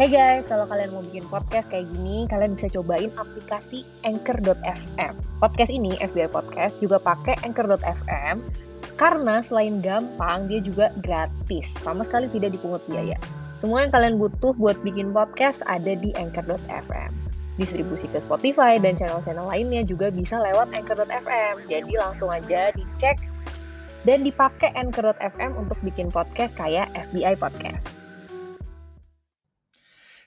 Hey guys, kalau kalian mau bikin podcast kayak gini, kalian bisa cobain aplikasi Anchor.fm. Podcast ini, FBI Podcast, juga pakai Anchor.fm karena selain gampang, dia juga gratis. Sama sekali tidak dipungut biaya. Semua yang kalian butuh buat bikin podcast ada di Anchor.fm. Distribusi ke Spotify dan channel-channel lainnya juga bisa lewat Anchor.fm. Jadi langsung aja dicek dan dipakai Anchor.fm untuk bikin podcast kayak FBI Podcast.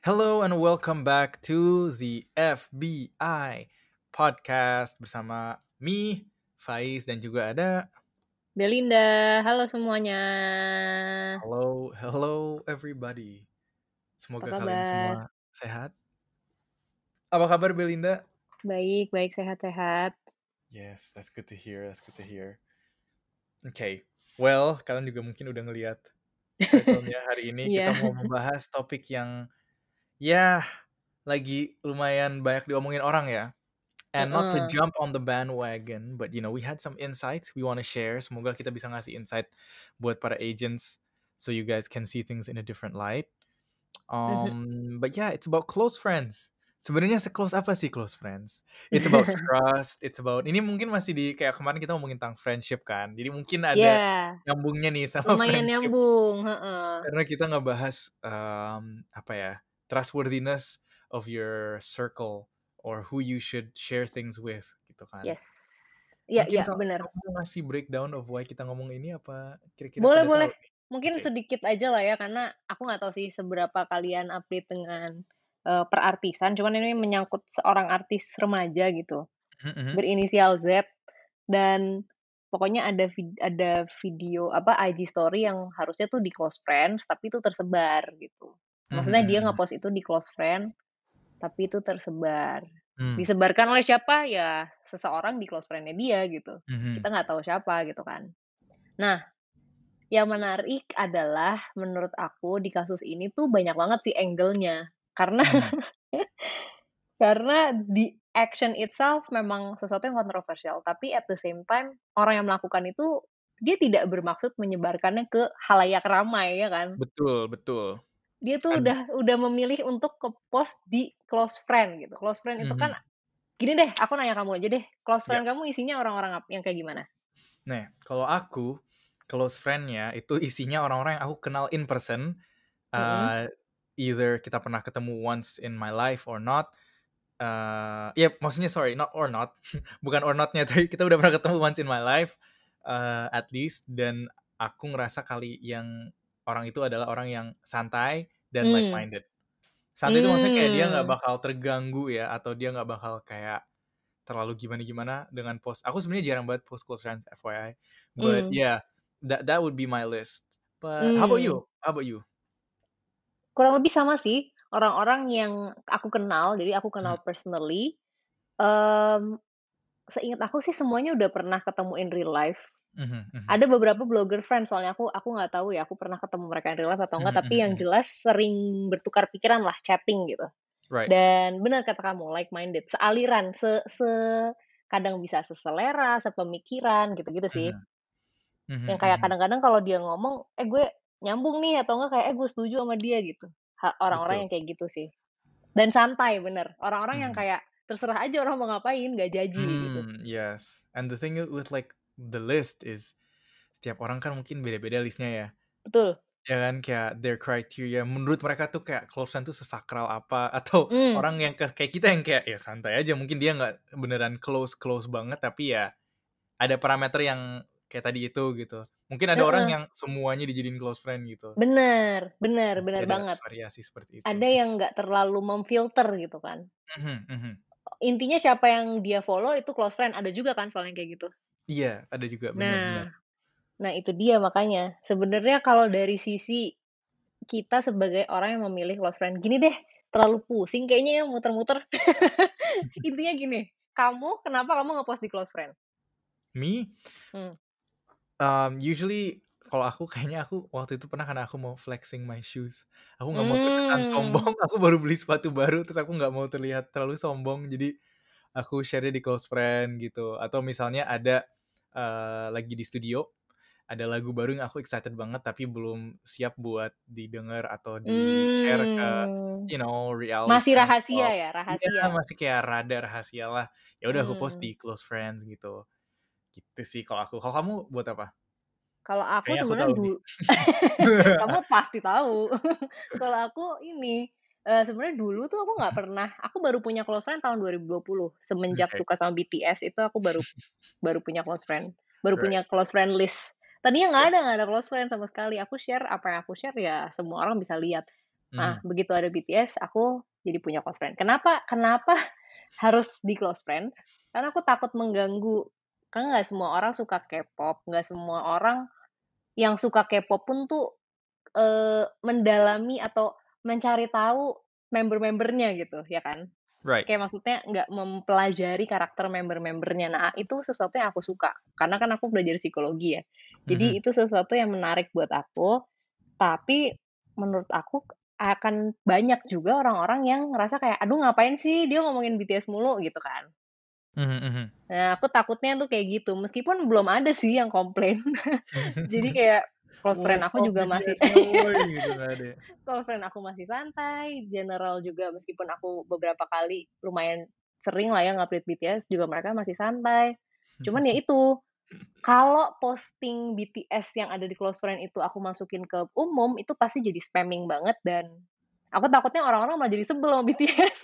Hello and welcome back to the FBI podcast bersama me, Faiz dan juga ada Belinda, halo semuanya. hello hello everybody. Semoga Apa kalian kabar? semua sehat. Apa kabar Belinda? Baik, baik, sehat-sehat. Yes, that's good to hear. That's good to hear. Okay, well kalian juga mungkin udah ngelihat hari ini Iya. kita mau membahas topik yang ya lagi lumayan banyak diomongin orang ya. And not to jump on the bandwagon, but you know, we had some insights we want to share. Semoga kita bisa ngasih insight buat para agents so you guys can see things in a different light. Um, but yeah, it's about close friends. Sebenarnya se-close apa sih close friends? It's about trust, it's about ini mungkin masih di kayak kemarin kita ngomongin tentang friendship kan. Jadi mungkin ada Ya, nyambungnya nih sama lumayan friendship nyambung. Heeh. karena kita ngebahas um, apa ya trustworthiness of your circle or who you should share things with gitu kan. Yes. Iya, Mungkin iya, kamu mau ngasih breakdown of why kita ngomong ini apa kira-kira Boleh, boleh. tahu? Mungkin Oke. sedikit aja lah ya, karena aku nggak tahu sih seberapa kalian update dengan eh, perartisan. Cuman ini menyangkut seorang artis remaja gitu, Mhm, mhm. berinisial Z. Dan pokoknya ada vid- ada video apa IG story yang harusnya tuh di close friends, tapi itu tersebar gitu. Mhm, Maksudnya dia mhm, mhm. ngepost itu di close friend, tapi itu tersebar. Hmm. Disebarkan oleh siapa? Ya seseorang di close friend-nya dia gitu. Mhm. Kita nggak tahu siapa gitu kan. Nah, yang menarik adalah menurut aku di kasus ini tuh banyak banget sih angle-nya. Karena Mhm. karena di action itself memang sesuatu yang kontroversial, tapi at the same time orang yang melakukan itu dia tidak bermaksud menyebarkannya ke halayak ramai ya kan. Betul, betul. Dia tuh udah udah memilih untuk ke post di close friend gitu. Close friend itu kan Mhm. gini deh, aku nanya kamu aja deh. Close Ya. friend kamu isinya orang-orang yang kayak gimana? Nah, kalau aku close friend-nya itu isinya orang-orang yang aku kenal in person. Uh, either kita pernah ketemu once in my life or not. Uh, ya maksudnya sorry, not or not. Bukan or not-nya, tapi kita udah pernah ketemu once in my life. Uh, at least. Dan aku ngerasa kali yang orang itu adalah orang yang santai dan Hmm. like-minded. Santai itu maksudnya kayak dia nggak Hmm. bakal terganggu ya. Atau dia nggak bakal kayak terlalu gimana-gimana dengan post. Aku sebenarnya jarang banget post close friends, FYI. But Hmm. yeah, that that would be my list. But how about Hmm. you? How about you? Kurang lebih sama sih, orang-orang yang aku kenal, jadi aku kenal personally, mmm, seingat aku sih semuanya udah pernah ketemu in real life. Mhm, mhm. Ada beberapa blogger friends, soalnya aku aku nggak tahu ya, aku pernah ketemu mereka in real life atau enggak, Mhm, tapi mhm, yang mhm. jelas sering bertukar pikiran lah, chatting gitu. Right. Dan benar kata kamu, like-minded, sealiran, se se kadang bisa seselera, sepemikiran, gitu-gitu sih. Mhm. Mhm, Yang kayak kadang-kadang kalau dia ngomong, eh gue nyambung nih, atau enggak kayak, eh gue setuju sama dia gitu. Orang-orang yang kayak gitu sih. Dan santai, bener. Orang-orang yang kayak terserah aja orang mau ngapain, nggak judgy gitu. Hmm, yes. And the thing with like the list is setiap orang kan mungkin beda-beda listnya ya. Betul. Ya kan kayak their criteria menurut mereka tuh kayak close friend tuh sesakral apa atau Hmm. orang yang ke- kayak kita yang kayak ya santai aja mungkin dia nggak beneran close close banget tapi ya ada parameter yang kayak tadi itu gitu. Mungkin ada orang Heeh. yang semuanya dijadiin close friend gitu. Bener, bener, bener ada banget. variasi seperti itu. Ada yang nggak terlalu memfilter gitu kan. Mhm, mhm. Intinya siapa yang dia follow itu close friend, ada juga kan soalnya kayak gitu. Iya, ada juga benar-benar. Nah, nah itu dia makanya. Sebenarnya kalau dari sisi kita sebagai orang yang memilih close friend, gini deh, terlalu pusing kayaknya ya muter-muter. Intinya gini, kamu kenapa kamu ngepost di close friend? Me, Hmm. um, usually kalau aku kayaknya aku waktu itu pernah karena aku mau flexing my shoes. Aku nggak mau terkesan Hmm. sombong. Aku baru beli sepatu baru terus aku nggak mau terlihat terlalu sombong. Jadi aku share di close friend gitu. Atau misalnya ada uh, lagi di studio ada lagu baru yang aku excited banget tapi belum siap buat didengar atau di-share ke Mmm. you know, reality Masih rahasia ya, iya, rahasia? masih kayak rada rahasia lah. Ya udah aku post di close friends gitu. Gitu sih kalau aku. Kalau kamu buat apa? Kalau aku sebenarnya tahu nih. dul kamu pasti tahu. Kalau aku ini, eee, sebenarnya dulu tuh aku nggak pernah aku baru punya close friend tahun 2020. Semenjak Oke. suka sama BTS itu aku baru baru punya close friend, baru Right. punya close friend list. Tadinya nggak ada nggak ada close friend sama sekali. Aku share apa yang aku share ya semua orang bisa lihat. Nah, Mhm. begitu ada BTS aku jadi punya close friend. Kenapa kenapa harus di close friends? Karena aku takut mengganggu. Karena nggak semua orang suka K-pop, nggak semua orang yang suka K-pop pun tuh, eee, mendalami atau mencari tahu member-membernya gitu, ya kan? Right. Kayak maksudnya nggak mempelajari karakter member-membernya. Nah, itu sesuatu yang aku suka, karena kan aku belajar psikologi ya. Jadi Mhm. itu sesuatu yang menarik buat aku, tapi menurut aku akan banyak juga orang-orang yang ngerasa kayak, "Aduh ngapain sih dia ngomongin BTS mulu?" Gitu kan. Mhm mhm. Nah, aku takutnya tuh kayak gitu, meskipun belum ada sih yang komplain. Jadi kayak close "Woi, friend aku juga masih woi!" gitu close friend aku masih santai, general juga meskipun aku beberapa kali lumayan sering lah ya nge-update BTS, juga mereka masih santai. Cuman ya itu, kalau posting BTS yang ada di close friend itu aku masukin ke umum, itu pasti jadi spamming banget dan aku takutnya orang-orang malah jadi sebel sama BTS.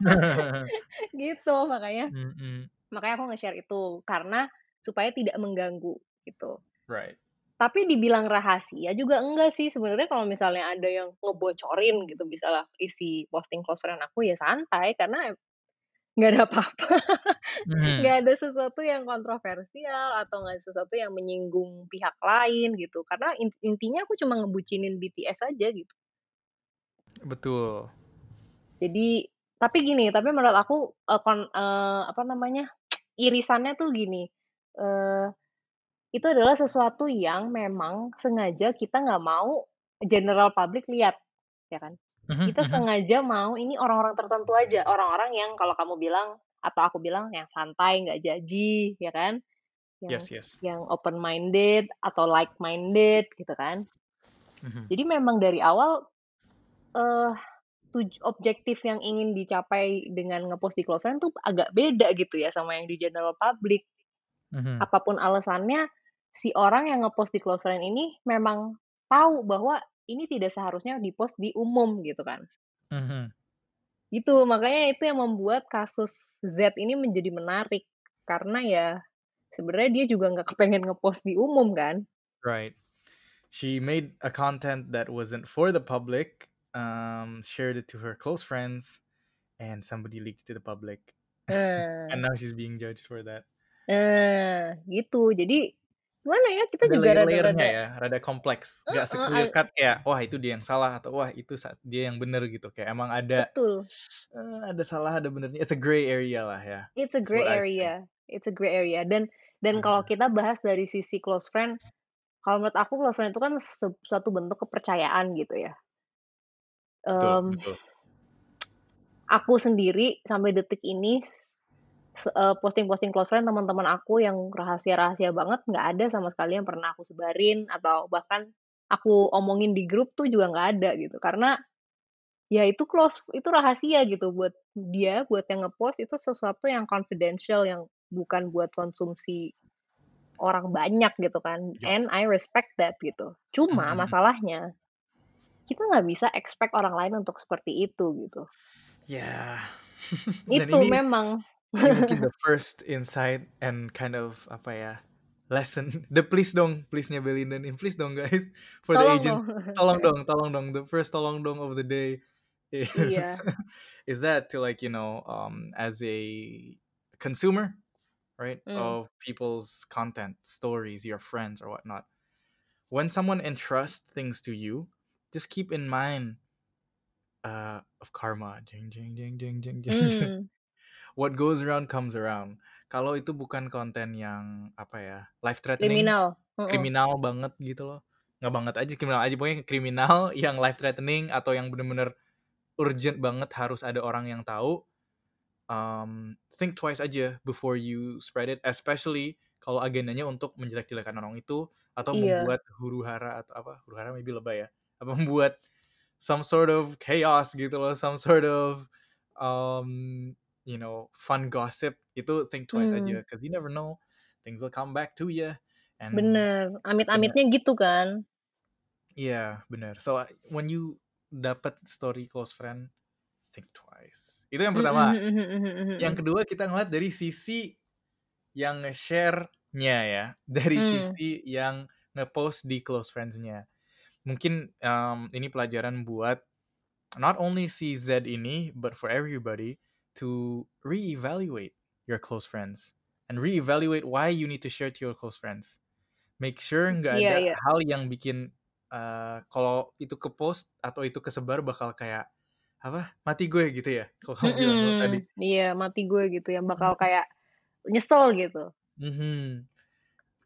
Gitu, makanya Mhm. makanya aku nge-share itu, karena supaya tidak mengganggu, gitu. Right. Tapi dibilang rahasia juga enggak sih, sebenarnya kalau misalnya ada yang ngebocorin gitu, misalnya isi posting close friend aku, ya santai, karena nggak ada apa-apa. Nggak Mhm. ada sesuatu yang kontroversial atau nggak ada sesuatu yang menyinggung pihak lain gitu, karena in intinya aku cuma ngebucinin BTS aja gitu. Betul. Jadi tapi gini, tapi menurut aku, eee, kon eee, apa namanya, irisannya tuh gini, eee, itu adalah sesuatu yang memang sengaja kita nggak mau general public lihat, ya kan. Mhm Kita mhm. sengaja mau ini orang-orang tertentu aja, orang-orang yang kalau kamu bilang atau aku bilang yang santai, nggak judgy, ya kan. Yes Yang yes. yang open minded atau like minded gitu kan. Mhm. Jadi memang dari awal, eee, tuj objektif yang ingin dicapai dengan nge-post di close friend tuh agak beda gitu ya sama yang di general public. Mhm. Apa pun alasannya, si orang yang nge-post di close friend ini memang tahu bahwa ini tidak seharusnya di-post di umum gitu kan. Mhm. Gitu, makanya itu yang membuat kasus Z ini menjadi menarik, karena ya sebenarnya dia juga nggak kepengen nge-post di umum kan. Right. She made a content that wasn't for the public, um, shared it to her close friends, and somebody leaked to the public. And Nah. now she's being judged for that. Nah, gitu. Jadi gimana ya, kita Ada juga layer-layer-nya rada-rada ya, rada kompleks. Nggak Heeh, se-clear ag cut kayak, wah itu dia yang salah atau wah itu dia yang bener gitu. Kayak emang ada Betul. eee, ada salah, ada benernya. It's a gray area lah ya. It's a gray area it's a gray area. Dan dan kalau Mhm. kita bahas dari sisi close friend, kalau menurut aku close friend itu kan suatu bentuk kepercayaan gitu ya. Betul Mmm, betul. aku sendiri sampai detik ini posting-posting close friend teman-teman aku yang rahasia-rahasia banget, nggak ada sama sekali yang pernah aku sebarin atau bahkan aku omongin di grup tuh juga nggak ada gitu. Karena ya itu close itu rahasia gitu buat dia, buat yang nge-post itu sesuatu yang confidential, yang bukan buat konsumsi orang banyak gitu kan, and I respect that gitu. Cuma masalahnya, kita nggak bisa expect orang lain untuk seperti itu gitu. Ya. Dan Itu ini memang. Ini mungkin the first insight and kind of apa ya, lesson the please dong, please-nya Belinda nih, please dong guys for the Tolong agents. dong. Tolong dong tolong dong. The first tolong dong of the day is Iya. is that to like, you know, um, as a consumer, right, Mmm. of people's content, stories, your friends or whatnot. When someone entrust things to you, just keep in mind, uh, of karma. Jeng jeng jeng jeng jeng jeng jeng. What goes around comes around. Kalau itu bukan konten yang apa ya, life threatening, Kriminal, kriminal banget gitu loh. Nggak banget aja, kriminal aja pokoknya kriminal yang life threatening atau yang bener-bener urgent banget harus ada orang yang tahu, um, think twice aja before you spread it, especially kalau agendanya untuk menjelek-jelekan orang itu atau Iya. membuat huru-hara atau apa huru-hara maybe lebay ya apa membuat some sort of chaos gitu loh some sort of um, you know fun gossip itu think twice Hmm. aja because you never know things will come back to you and Bener, gonna amit-amitnya gitu kan. Iya, bener. So, uh, when you dapat story close friend, think twice. Itu yang Mhm pertama. mhm mhm. Yang kedua kita ngeliat dari sisi yang nge-share-nya ya, dari Hmm. sisi yang nge-post di close friends-nya. Mungkin um, ini pelajaran buat not only si Z ini, but for everybody to reevaluate your close friends and reevaluate why you need to share to your close friends. Make sure nggak Iya ada iya. hal yang bikin uh, kalau itu ke post atau itu kesebar bakal kayak apa mati gue gitu ya kalau kamu bilang lo tadi. Iya mati gue gitu yang bakal kayak nyesel gitu. Mhm.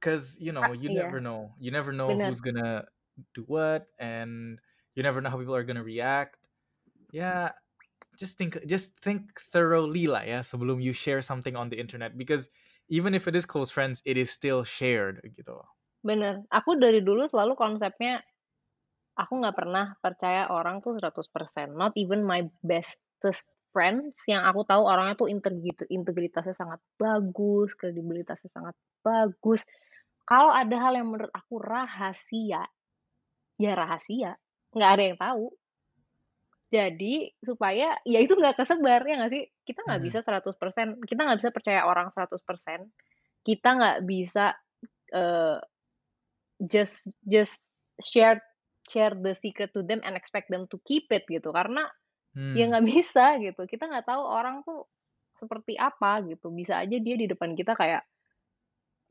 Cause you know Ah, you never know, you never know Bener. who's gonna do what, and you never know how people are gonna react. Ya, just think just think thoroughly lah ya sebelum you share something on the internet because even if it is close friends, it is still shared gitu. loh. Bener. Aku dari dulu selalu konsepnya aku nggak pernah percaya orang tuh 100%. Not even my bestest friends yang aku tahu orangnya tuh integrit- integritasnya sangat bagus, kredibilitasnya sangat bagus. Kalau ada hal yang menurut aku rahasia, ya rahasia. Nggak ada yang tahu. Jadi supaya ya itu nggak kesebar ya nggak sih? Kita nggak Mhm. bisa 100%, kita nggak bisa percaya orang 100%. Kita nggak bisa eh, just just share share the secret to them and expect them to keep it gitu karena ya Hmm. nggak bisa gitu kita nggak tahu orang tuh seperti apa gitu bisa aja dia di depan kita kayak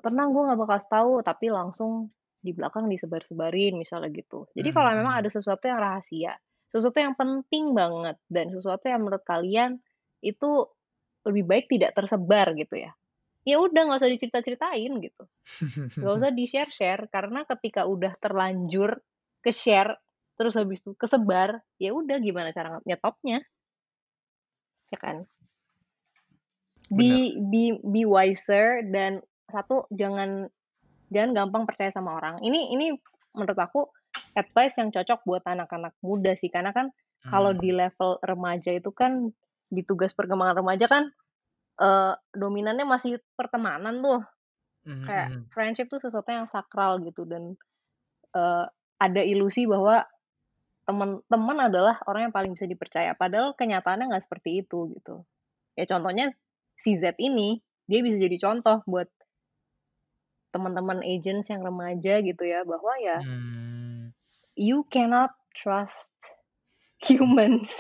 tenang gue nggak bakal tahu tapi langsung di belakang disebar-sebarin misalnya gitu jadi kalau memang Mhm. ada sesuatu yang rahasia sesuatu yang penting banget dan sesuatu yang menurut kalian itu lebih baik tidak tersebar gitu ya. Ya udah nggak usah dicerita-ceritain gitu. Nggak usah di share share karena ketika udah terlanjur ke share terus habis itu kesebar ya udah gimana cara nyetopnya ya kan? Bener. be be be wiser dan satu jangan jangan gampang percaya sama orang. Ini ini menurut aku advice yang cocok buat anak-anak muda sih karena kan kalau di Hmm. level remaja itu kan di tugas perkembangan remaja kan eh, dominannya masih pertemanan tuh Mhm, kayak mhm. friendship tuh sesuatu yang sakral gitu dan eh, ada ilusi bahwa teman-teman adalah orang yang paling bisa dipercaya padahal kenyataannya nggak seperti itu gitu ya contohnya si Z ini dia bisa jadi contoh buat teman-teman agents yang remaja gitu ya bahwa ya Hmm. You cannot trust humans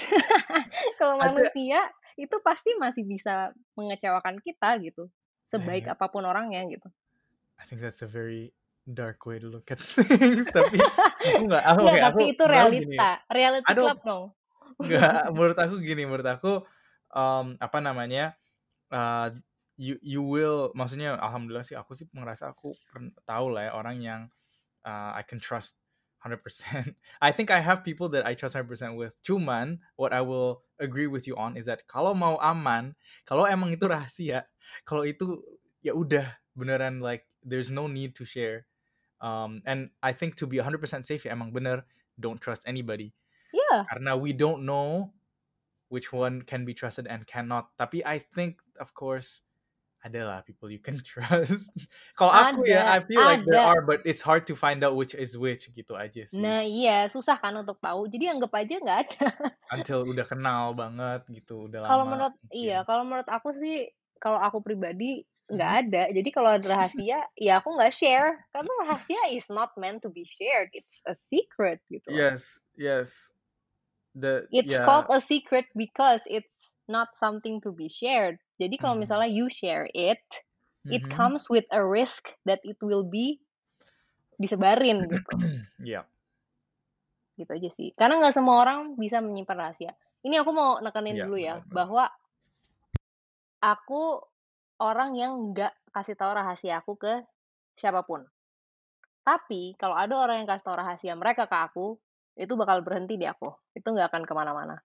kalau manusia itu pasti masih bisa mengecewakan kita gitu sebaik Eh, apa pun orangnya gitu I think that's a very dark way to look at things. Tapi aku nggak, aku Nggak, aku tapi itu gini. realita reality Aduh, club dong nggak. Menurut aku gini, menurut aku um, apa namanya? uh, you you will, maksudnya, alhamdulillah sih, aku sih merasa aku tahu lah ya orang yang uh, I can trust 100%. I think I have people that I trust 100% with. Cuman, what I will agree with you on is that kalau mau aman, kalau emang itu rahasia, kalau itu ya udah beneran like there's no need to share. Um, and I think to be 100% safe ya emang bener don't trust anybody ya karena we don't know which one can be trusted and cannot. Tapi I think of course adalah people you can trust. Kalau aku ya, I ada feel like there are, but it's hard to find out which is which gitu aja sih. nah iya susah kan untuk tahu jadi anggap aja nggak ada Until udah kenal banget gitu, udah kalau lama menurut iya mungkin. kalau menurut aku sih kalau aku pribadi nggak Mhm. ada jadi kalau ada rahasia ya aku nggak share karena rahasia is not meant to be shared it's a secret gitu Yes, yes. The it's ya, called a secret because it's not something to be shared. Jadi kalau mhm, misalnya you share it it mhm. comes with a risk that it will be disebarin gitu. Ya, gitu aja sih. Karena nggak semua orang bisa menyimpan rahasia. Ini aku mau nekenin ya dulu ya bahwa aku orang yang nggak kasih tahu rahasia aku ke siapa pun. Tapi kalau ada orang yang kasih tahu rahasia mereka ke aku itu bakal berhenti di aku. Itu nggak akan ke mana-mana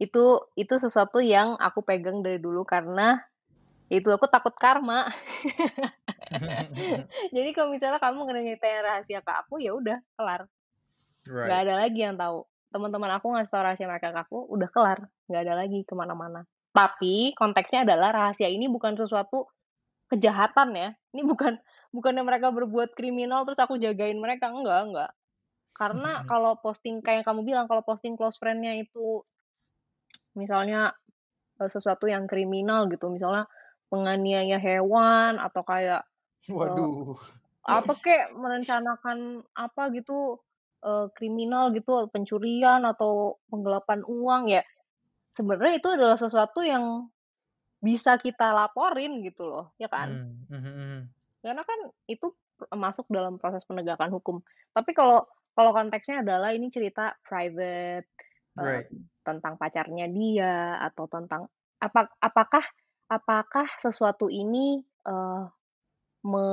itu itu sesuatu yang aku pegang dari dulu karena Itu aku takut karma. Jadi kalau misalnya kamu nyeritain rahasia ke aku, ya udah kelar. Nggak Right. ada lagi yang tahu. Teman-teman aku ngasih tahu rahasia mereka ke aku, udah kelar, nggak ada lagi ke mana-mana. Tapi konteksnya adalah rahasia ini bukan sesuatu kejahatan ya. Ini bukan bukannya mereka berbuat kriminal terus aku jagain mereka, enggak enggak. Karena kalau posting kayak yang kamu bilang, kalau posting close friend-nya itu misalnya e, sesuatu yang kriminal gitu, misalnya penganiaya hewan atau kayak e, Waduh. apa kek, merencanakan apa gitu, eee, kriminal gitu, pencurian atau penggelapan uang, ya sebenarnya itu adalah sesuatu yang bisa kita laporin gitu loh, ya kan? Mmm, mhm mhm. Karena kan itu masuk dalam proses penegakan hukum. Tapi kalau kalau konteksnya adalah ini cerita private, Right. Tentang pacarnya dia atau tentang apa apakah apakah sesuatu ini, eee, me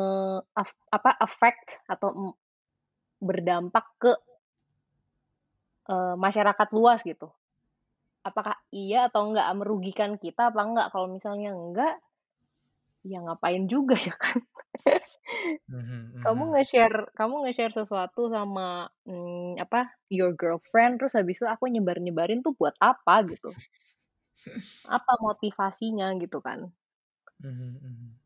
apa, affect atau berdampak ke eee, masyarakat luas gitu. Apakah iya atau enggak, merugikan kita apa enggak? Kalau misalnya enggak, ya ngapain juga ya kan? Mhm Kamu mhm. nge-share kamu nge-share sesuatu sama, mmm, apa, your girlfriend, terus habis itu aku nyebar-nyebarin tuh buat apa gitu? Apa motivasinya gitu kan? Mhm mhm.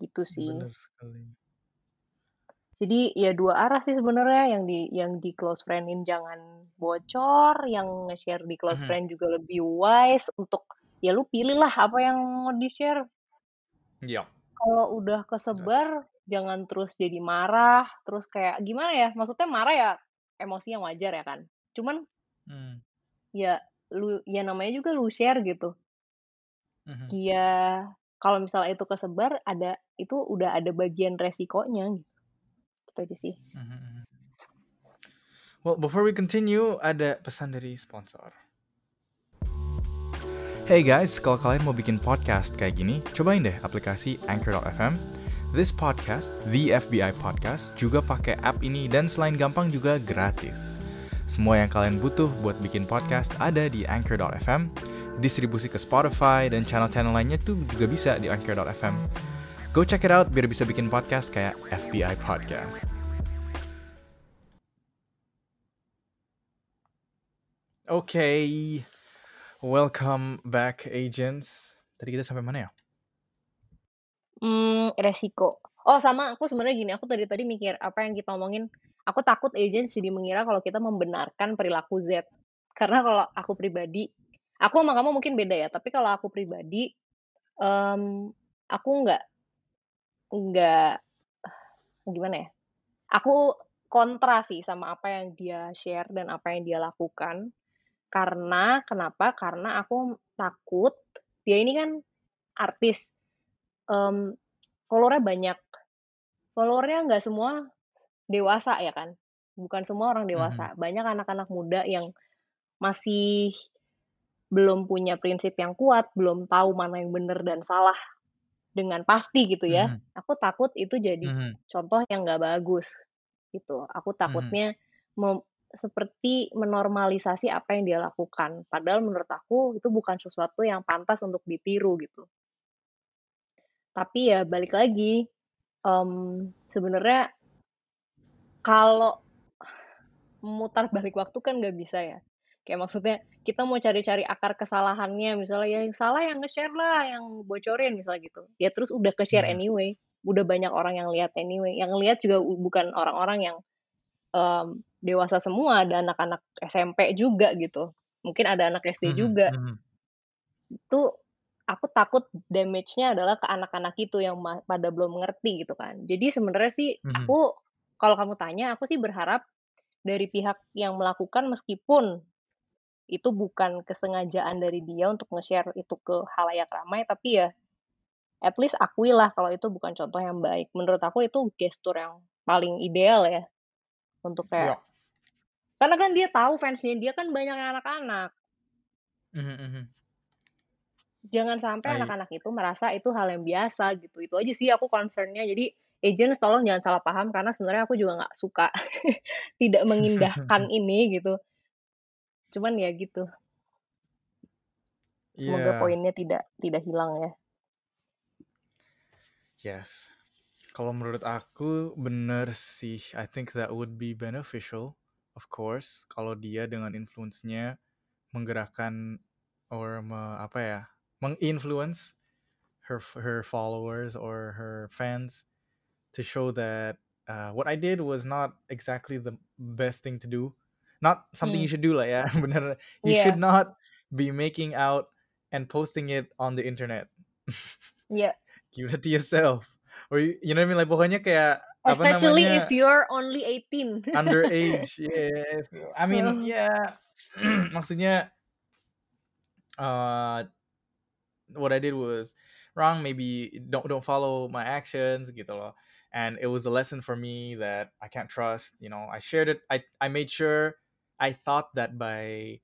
Gitu sih. Bener sekali. Jadi ya dua arah sih sebenarnya, yang di yang di close friend-in jangan bocor, yang nge-share di close Mhm. friend juga lebih wise untuk ya lu pilih lah apa yang mau di-share. Iya. Kalau udah kesebar, jangan terus jadi marah, terus kayak gimana ya, maksudnya marah ya emosi yang wajar ya kan. Cuman Mmm. ya lu ya namanya juga lu share gitu. Mhm. Ya kalau misalnya itu kesebar, ada itu udah ada bagian resikonya. Gitu aja sih. Mhm mhm. Well, before we continue, ada pesan dari sponsor. Hey guys, kalau kalian mau bikin podcast kayak gini, cobain deh aplikasi Anchor.fm. This podcast, The FBI Podcast, juga pakai app ini dan selain gampang juga gratis. Semua yang kalian butuh buat bikin podcast ada di Anchor.fm, distribusi ke Spotify dan channel-channel lainnya tuh juga bisa di Anchor.fm. Go check it out biar bisa bikin podcast kayak FBI Podcast. Okay, welcome back agents. Tadi kita sampai mana ya? Mmm, resiko. Oh sama aku sebenarnya gini, aku tadi tadi mikir apa yang kita omongin, aku takut agents jadi mengira kalau kita membenarkan perilaku Z. Karena kalau aku pribadi, aku sama kamu mungkin beda ya, tapi kalau aku pribadi, mmm, aku nggak nggak gimana ya, aku kontra sih sama apa yang dia share dan apa yang dia lakukan. Karena kenapa? Karena aku takut dia ini kan artis, mmm, follower-nya banyak. Follower-nya nggak semua dewasa ya kan, bukan semua orang dewasa. Banyak anak-anak muda yang masih belum punya prinsip yang kuat, belum tahu mana yang bener dan salah dengan pasti gitu ya. Mhm. Aku takut itu jadi Mhm. contoh yang nggak bagus, gitu. Aku takutnya mem seperti menormalisasi apa yang dia lakukan. Padahal menurut aku itu bukan sesuatu yang pantas untuk ditiru gitu. Tapi ya balik lagi, mmm, sebenarnya kalau memutar balik waktu kan nggak bisa ya. Kayak maksudnya kita mau cari-cari akar kesalahannya, misalnya yang salah yang nge-share lah, yang bocorin misalnya gitu. Ya terus udah ke-share Mhm. anyway, udah banyak orang yang lihat anyway. Yang ngelihat juga bukan orang-orang yang, mmm, dewasa semua, ada anak-anak SMP juga gitu. Mungkin ada anak SD Mhm juga. mhm. Itu aku takut damage-nya adalah ke anak-anak itu yang pada belum ngerti gitu kan. Jadi sebenarnya sih Mhm. aku kalau kamu tanya, aku sih berharap dari pihak yang melakukan meskipun itu bukan kesengajaan dari dia untuk nge-share itu ke khalayak ramai, tapi ya at least akuilah kalau itu bukan contoh yang baik. Menurut aku itu gestur yang paling ideal ya, untuk kayak Iya. karena kan dia tahu fans-nya dia kan banyak anak-anak. Mhm mhm. Jangan sampai I anak-anak itu merasa itu hal yang biasa gitu. Itu aja sih aku concern-nya. Jadi agents tolong jangan salah paham karena sebenarnya aku juga nggak suka tidak mengindahkan ini gitu. Cuman ya gitu. Semoga Iya. poinnya tidak tidak hilang ya. Yes. Kalau menurut aku bener sih. I think that would be beneficial, of course, kalau dia dengan influence-nya menggerakkan or me, apa ya, menginfluence her her followers or her fans to show that uh, what I did was not exactly the best thing to do. Not something you Hmm. should do lah ya. Bener. You Iya. should not be making out and posting it on the internet. yeah. Keep it to yourself. Or you, you know what I mean? Like pokoknya kayak apa Especially namanya if you're only 18. underage. Yeah. I mean, yeah. Maksudnya uh what I did was wrong. Maybe don't don't follow my actions gitu loh. And it was a lesson for me that I can't trust. You know, I shared it. I I made sure I thought that by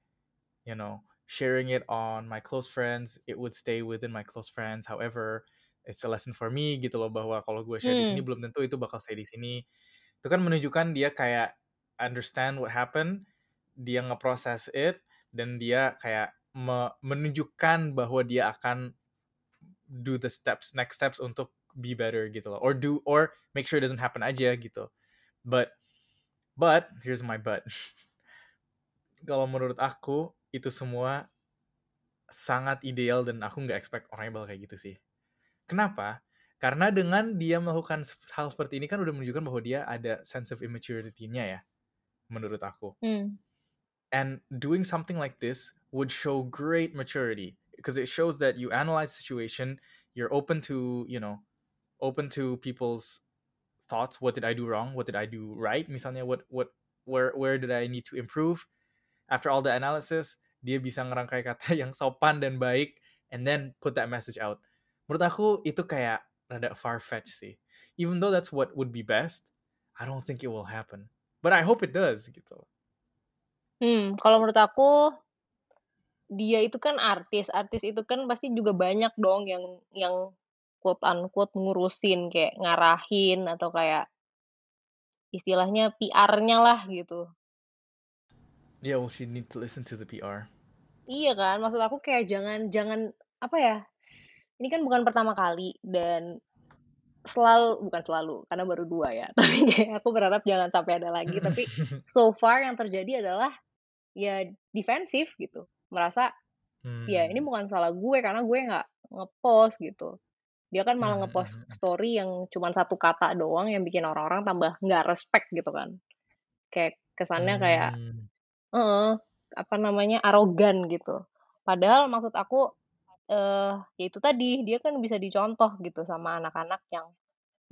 you know sharing it on my close friends, it would stay within my close friends. However, it's a lesson for me gitu loh bahwa kalau gue share di sini Hmm. belum tentu itu bakal stay di sini. Itu kan menunjukkan dia kayak understand what happened, dia ngeproses it dan dia kayak me- menunjukkan bahwa dia akan do the steps next steps untuk be better gitu loh or do or make sure it doesn't happen aja gitu but but here's my but kalau menurut aku itu semua sangat ideal dan aku nggak expect orangnya bakal kayak gitu sih kenapa? Karena dengan dia melakukan hal seperti ini kan udah menunjukkan bahwa dia ada sense of immaturity-nya ya menurut aku. Hmm. and doing something like this would show great maturity because it shows that you analyze situation you're open to you know open to people's thoughts. What did i do wrong? What did i do right? Misalnya what what where where did i need to improve? After all the analysis dia bisa ngerangkai kata yang sopan dan baik and then put that message out menurut aku itu kayak rada far fetched sih even though that's what would be best i don't think it will happen but i hope it does gitu Hmm, kalau menurut aku dia itu kan artis. Artis itu kan pasti juga banyak dong yang yang quote unquote ngurusin kayak ngarahin atau kayak istilahnya PR-nya lah gitu. yeah well she need to listen to the pr Iya kan, maksud aku kayak jangan jangan apa ya? Ini kan bukan pertama kali dan selalu bukan selalu karena baru dua ya. Tapi kayak aku berharap jangan sampai ada lagi. Tapi so far yang terjadi adalah ya defensif gitu. Merasa ya ini Hmm. bukan salah gue karena gue nggak ngepost gitu. Dia kan malah Mhm, ngepost mhm, mhm. story yang cuma satu kata doang yang bikin orang-orang tambah nggak respect gitu kan. Kayak kesannya kayak Hmm. Heeh, apa namanya, arogan gitu. Padahal maksud aku, eee, ya itu tadi, dia kan bisa dicontoh gitu sama anak-anak yang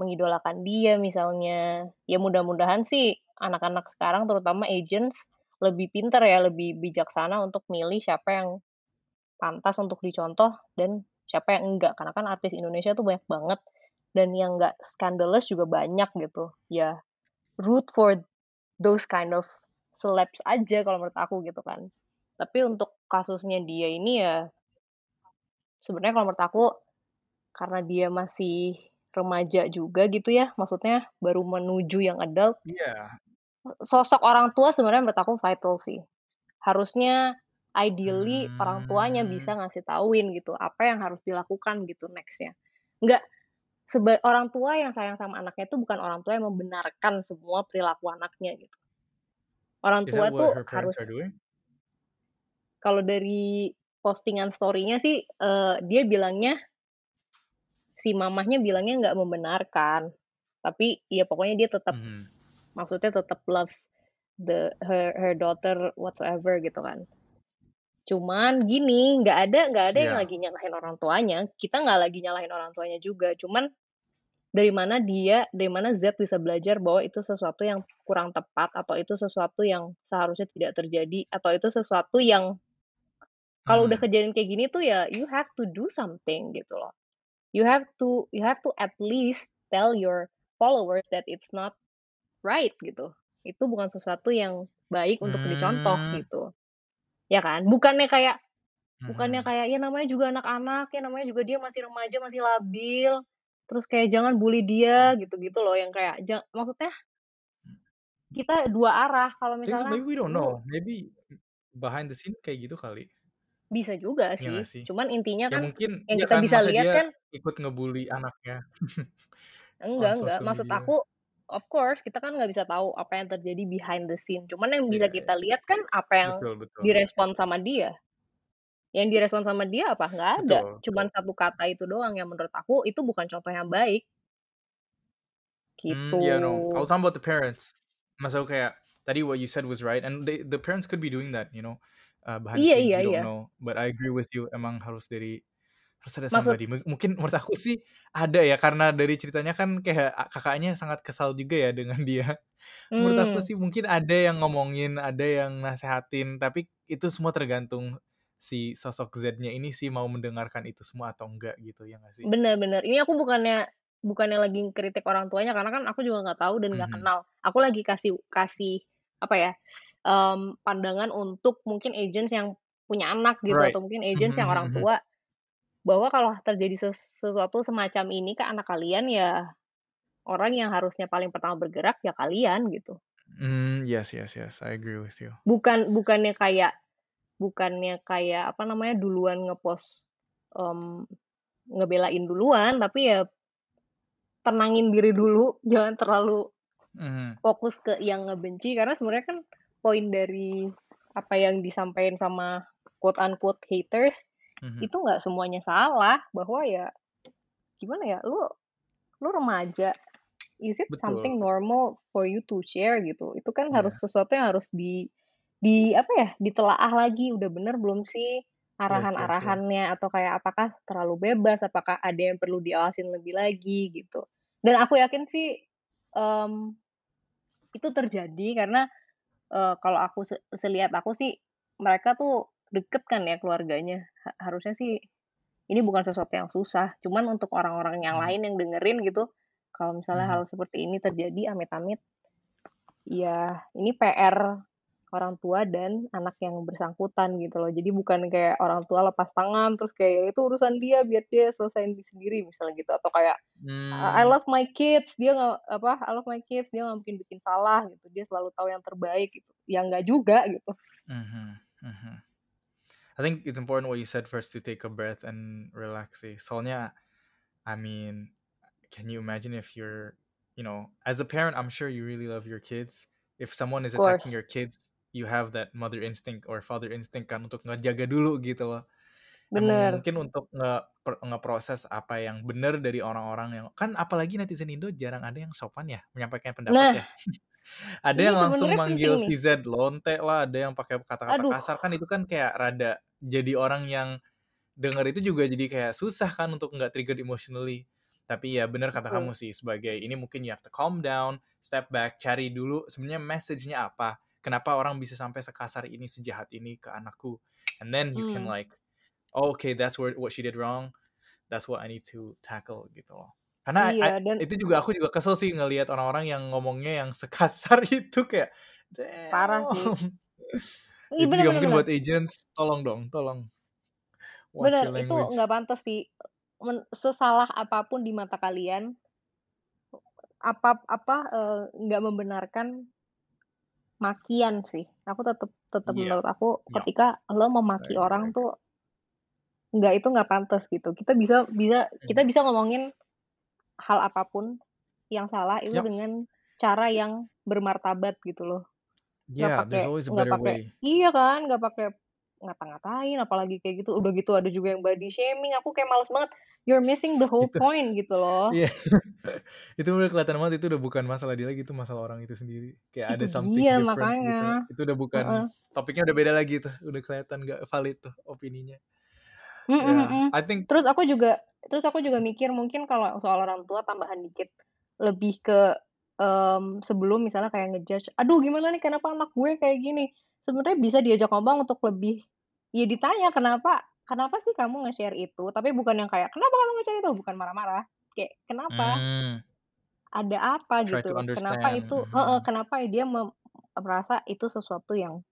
mengidolakan dia misalnya. Ya mudah-mudahan sih anak-anak sekarang terutama agents lebih pintar ya, lebih bijaksana untuk milih siapa yang pantas untuk dicontoh dan siapa yang enggak. Karena kan artis Indonesia tuh banyak banget dan yang enggak scandalous juga banyak gitu. Ya root for those kind of celebs aja kalau menurut aku gitu kan. Tapi untuk kasusnya dia ini ya sebenarnya kalau menurut aku karena dia masih remaja juga gitu ya, maksudnya baru menuju yang adult, Iya. sosok orang tua sebenarnya menurut aku vital sih. Harusnya ideally orang tuanya bisa Hmm. ngasih tauin gitu apa yang harus dilakukan gitu next-nya. Enggak seba orang tua yang sayang sama anaknya itu bukan orang tua yang membenarkan semua perilaku anaknya gitu. Orang Is tua tuh harus kalau dari postingan story-nya sih, eee, dia bilangnya si mamahnya bilangnya nggak membenarkan. Tapi ya pokoknya dia tetap Mhm. maksudnya tetap love the her her daughter whatsoever gitu kan. Cuman gini, nggak ada nggak ada yang Iya. lagi nyalahin orang tuanya, kita nggak lagi nyalahin orang tuanya juga, cuman dari mana dia dari mana Z bisa belajar bahwa itu sesuatu yang kurang tepat atau itu sesuatu yang seharusnya tidak terjadi atau itu sesuatu yang kalau udah Mhm. kejadian kayak gini tuh ya you have to do something gitu loh. You have to you have to at least tell your followers that it's not right gitu. Itu bukan sesuatu yang baik untuk dicontoh Hmm. gitu. Ya kan? Bukannya kayak bukannya Mhm. kayak ya namanya juga anak-anak, ya namanya juga dia masih remaja, masih labil. Terus kayak jangan bully dia gitu-gitu loh yang kayak maksudnya kita dua arah kalau Things misalnya maybe we don't know. Maybe behind the scene kayak gitu kali. Bisa juga Iya sih, nggak sih? cuman intinya Ya kan mungkin yang iya kita kan, bisa masa lihat kan ikut nge-bully anaknya Enggak enggak, maksud aku, of course kita kan nggak bisa tahu apa yang terjadi behind the scene, cuman yang bisa Iya kita iya. lihat kan apa yang Betul betul. direspon sama dia. Yang direspon sama dia apa? Nggak ada, Betul cuman betul. satu kata itu doang yang menurut aku itu bukan contoh yang baik. Mmm, Gitu. yeah, no, I was talking about the parents. Aku kayak, tadi what you said was right and they the parents could be doing that, you know, uh, the Iya scenes, iya you don't iya. know, but I agree with you, emang harus dari harus ada Maksud somebody. Mu mungkin menurut aku sih ada ya, karena dari ceritanya kan kayak kakaknya sangat kesal juga ya dengan dia. Menurut aku Mmm. sih mungkin ada yang ngomongin, ada yang nasehatin, tapi itu semua tergantung si sosok Z-nya ini sih mau mendengarkan itu semua atau enggak gitu, ya nggak sih? Bener bener, ini aku bukannya bukannya lagi kritik orang tuanya karena kan aku juga nggak tahu dan nggak Mhm. kenal. Aku lagi kasih kasih apa ya, mmm, pandangan untuk mungkin agents yang punya anak gitu Right. atau mungkin agents yang orang mhm. tua, bahwa kalau terjadi ses sesuatu semacam ini ke anak kalian ya, orang yang harusnya paling pertama bergerak ya kalian gitu. Mmm, yes yes yes, I agree with you. Bukan bukannya kayak bukannya kayak apa namanya, duluan nge-post, mmm, ngebelain duluan, tapi ya tenangin diri dulu, jangan terlalu Mhm. fokus ke yang ngebenci, karena sebenarnya kan poin dari apa yang disampaikan sama quote unquote haters, Mhm. itu nggak semuanya salah, bahwa ya gimana ya, lu lu remaja, is it something Betul. normal for you to share gitu, itu kan harus Iya. sesuatu yang harus di di apa ya, ditelaah lagi, udah bener belum sih arahan-arahannya, atau kayak apakah terlalu bebas, apakah ada yang perlu diawasin lebih lagi gitu. Dan aku yakin sih, mmm, itu terjadi karena, eee, kalau aku se selihat aku sih, mereka tuh deket kan ya keluarganya, ha harusnya sih ini bukan sesuatu yang susah, cuman untuk orang-orang yang Mhm. lain yang dengerin gitu, kalau misalnya Mhm. hal seperti ini terjadi amit-amit, ya ini PR orang tua dan anak yang bersangkutan gitu loh. Jadi bukan kayak orang tua lepas tangan, terus kayak, "Ya itu urusan dia, biar dia selesain sendiri," misalnya gitu, atau kayak, "I I love my kids, dia nggak apa, I love my kids, dia nggak mungkin bikin salah gitu, dia selalu tahu yang terbaik," gitu. Ya nggak juga gitu. Mhm mhm. I think it's important what you said first to take a breath and relax sih. Soalnya, I mean, can you imagine if you're you know, as a parent, I'm sure you really love your kids. If someone is attacking your kids, you have that mother instinct or father instinct kan untuk ngejaga dulu gitu loh. Emang Bener. mungkin untuk nge ngeproses apa yang bener dari orang-orang yang kan apalagi netizen Indo jarang ada yang sopan ya, menyampaikan Nah. pendapat ya. Ada yang langsung manggil si Z lonte lah, ada yang pakai kata-kata kasar, kan itu kan kayak rada jadi orang yang denger itu juga jadi kayak susah kan untuk nggak triggered emotionally. Tapi ya bener kata kamu sih, sebagai ini mungkin you have to calm down, step back, cari dulu sebenarnya message-nya apa. Kenapa orang bisa sampai sekasar ini, sejahat ini ke anakku. And then you can Mmm. like, "Oh, okay, that's where what she did wrong. That's what I need to tackle," gitu loh. Karena I Iya, dan itu juga aku juga kesel sih ngelihat orang-orang yang ngomongnya yang sekasar itu kayak, Parah damn. sih. Ih, Itu bener juga bener mungkin bener. buat agents, tolong dong, tolong. Watch Bener, your itu nggak pantes sih. Men sesalah apa pun di mata kalian apa apa, eee, nggak membenarkan makian sih. Aku tetep tetep Iya. menurut aku Iya. ketika lo memaki I orang agree. tuh nggak itu nggak pantes gitu. Kita bisa bisa kita Mhm. bisa ngomongin hal apa pun yang salah itu Yap. dengan cara yang bermartabat gitu loh. Yeah, pakai there's always a nggak better pakai way. iya kan, nggak pakai ngata-ngatain, apalagi kayak gitu. Udah gitu ada juga yang body shaming, aku kayak males banget. You're missing the whole Itu point gitu loh. iya. Itu udah kelihatan banget itu udah bukan masalah dia lagi, itu masalah orang itu sendiri. Kayak Itu ada something dia different gitu. makanya. Itu udah bukan Heeh. topiknya udah beda lagi tuh, udah kelihatan nggak valid tuh opininya. Mhm Yeah, mhm. I think Terus aku juga terus aku juga mikir mungkin kalau soal orang tua tambahan dikit, lebih ke, mmm, sebelum misalnya kayak nge-judge, "Aduh gimana nih kenapa anak gue kayak gini?" Sebenarnya bisa diajak ngomong untuk lebih ya ditanya, "Kenapa kenapa sih kamu nge-share itu?" Tapi bukan yang kayak, "Kenapa kamu nge-share itu?" Bukan marah-marah. Kayak, "Kenapa? Mmm. Ada apa?" Try gitu. Kenapa itu heeh, Mhm. kenapa dia merasa itu sesuatu yang,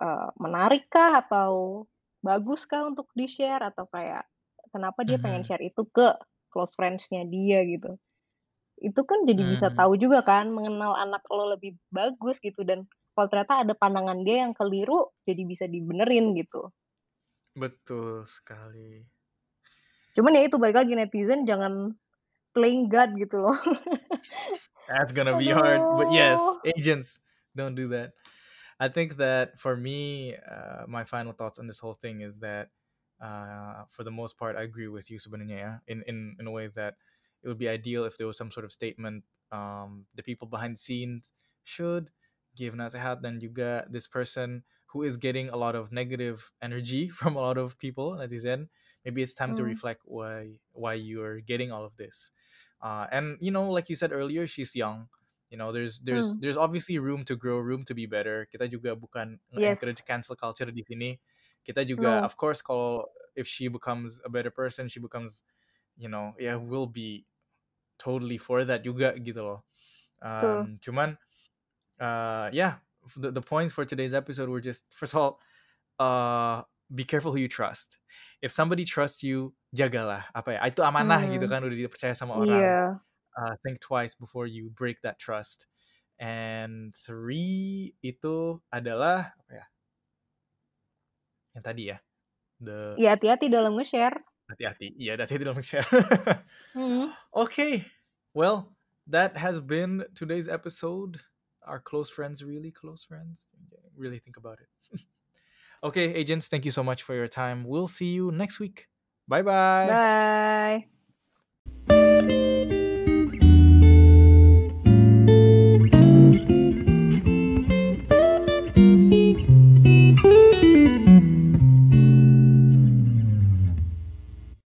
eee, menarik kah atau bagus kah untuk di-share atau kayak kenapa dia pengen Mhm. share itu ke close friends-nya dia gitu. Itu kan jadi bisa Mmm. tahu juga kan, mengenal anak lo lebih bagus gitu dan kalau ternyata ada pandangan dia yang keliru, jadi bisa dibenerin gitu. Betul sekali. Cuman ya itu balik lagi netizen jangan playing God gitu loh. That's gonna be hard, but yes, agents don't do that. I think that for me, uh, my final thoughts on this whole thing is that, uh, for the most part, I agree with you sebenarnya ya. In in in a way that it would be ideal if there was some sort of statement. Um, the people behind the scenes should give nasihat dan juga this person who is getting a lot of negative energy from a lot of people netizen. Maybe it's time to Hmm. reflect why why you're getting all of this. Uh, and you know, like you said earlier, she's young. You know, there's there's Hmm. there's obviously room to grow, room to be better. Kita juga bukan encourage Yes. cancel culture di sini. Kita juga, No. of course, kalau if she becomes a better person, she becomes, you know, yeah, we'll be totally for that juga gitu loh. Um, cuman, uh, yeah, the, the points for today's episode were just first of all, uh, be careful who you trust. If somebody trusts you, jagalah apa ya? Itu amanah gitu Hmm. kan udah dipercaya sama orang. Iya. Uh, think twice before you break that trust. And three itu adalah apa ya? Yang tadi ya, the Ya hati-hati dalam nge-share. hati-hati. Iya, hati-hati dalam share. Hmm. okay, well, that has been today's episode. Our close friends, really close friends. Really think about it. okay, agents, thank you so much for your time. We'll see you next week. Bye bye. Bye.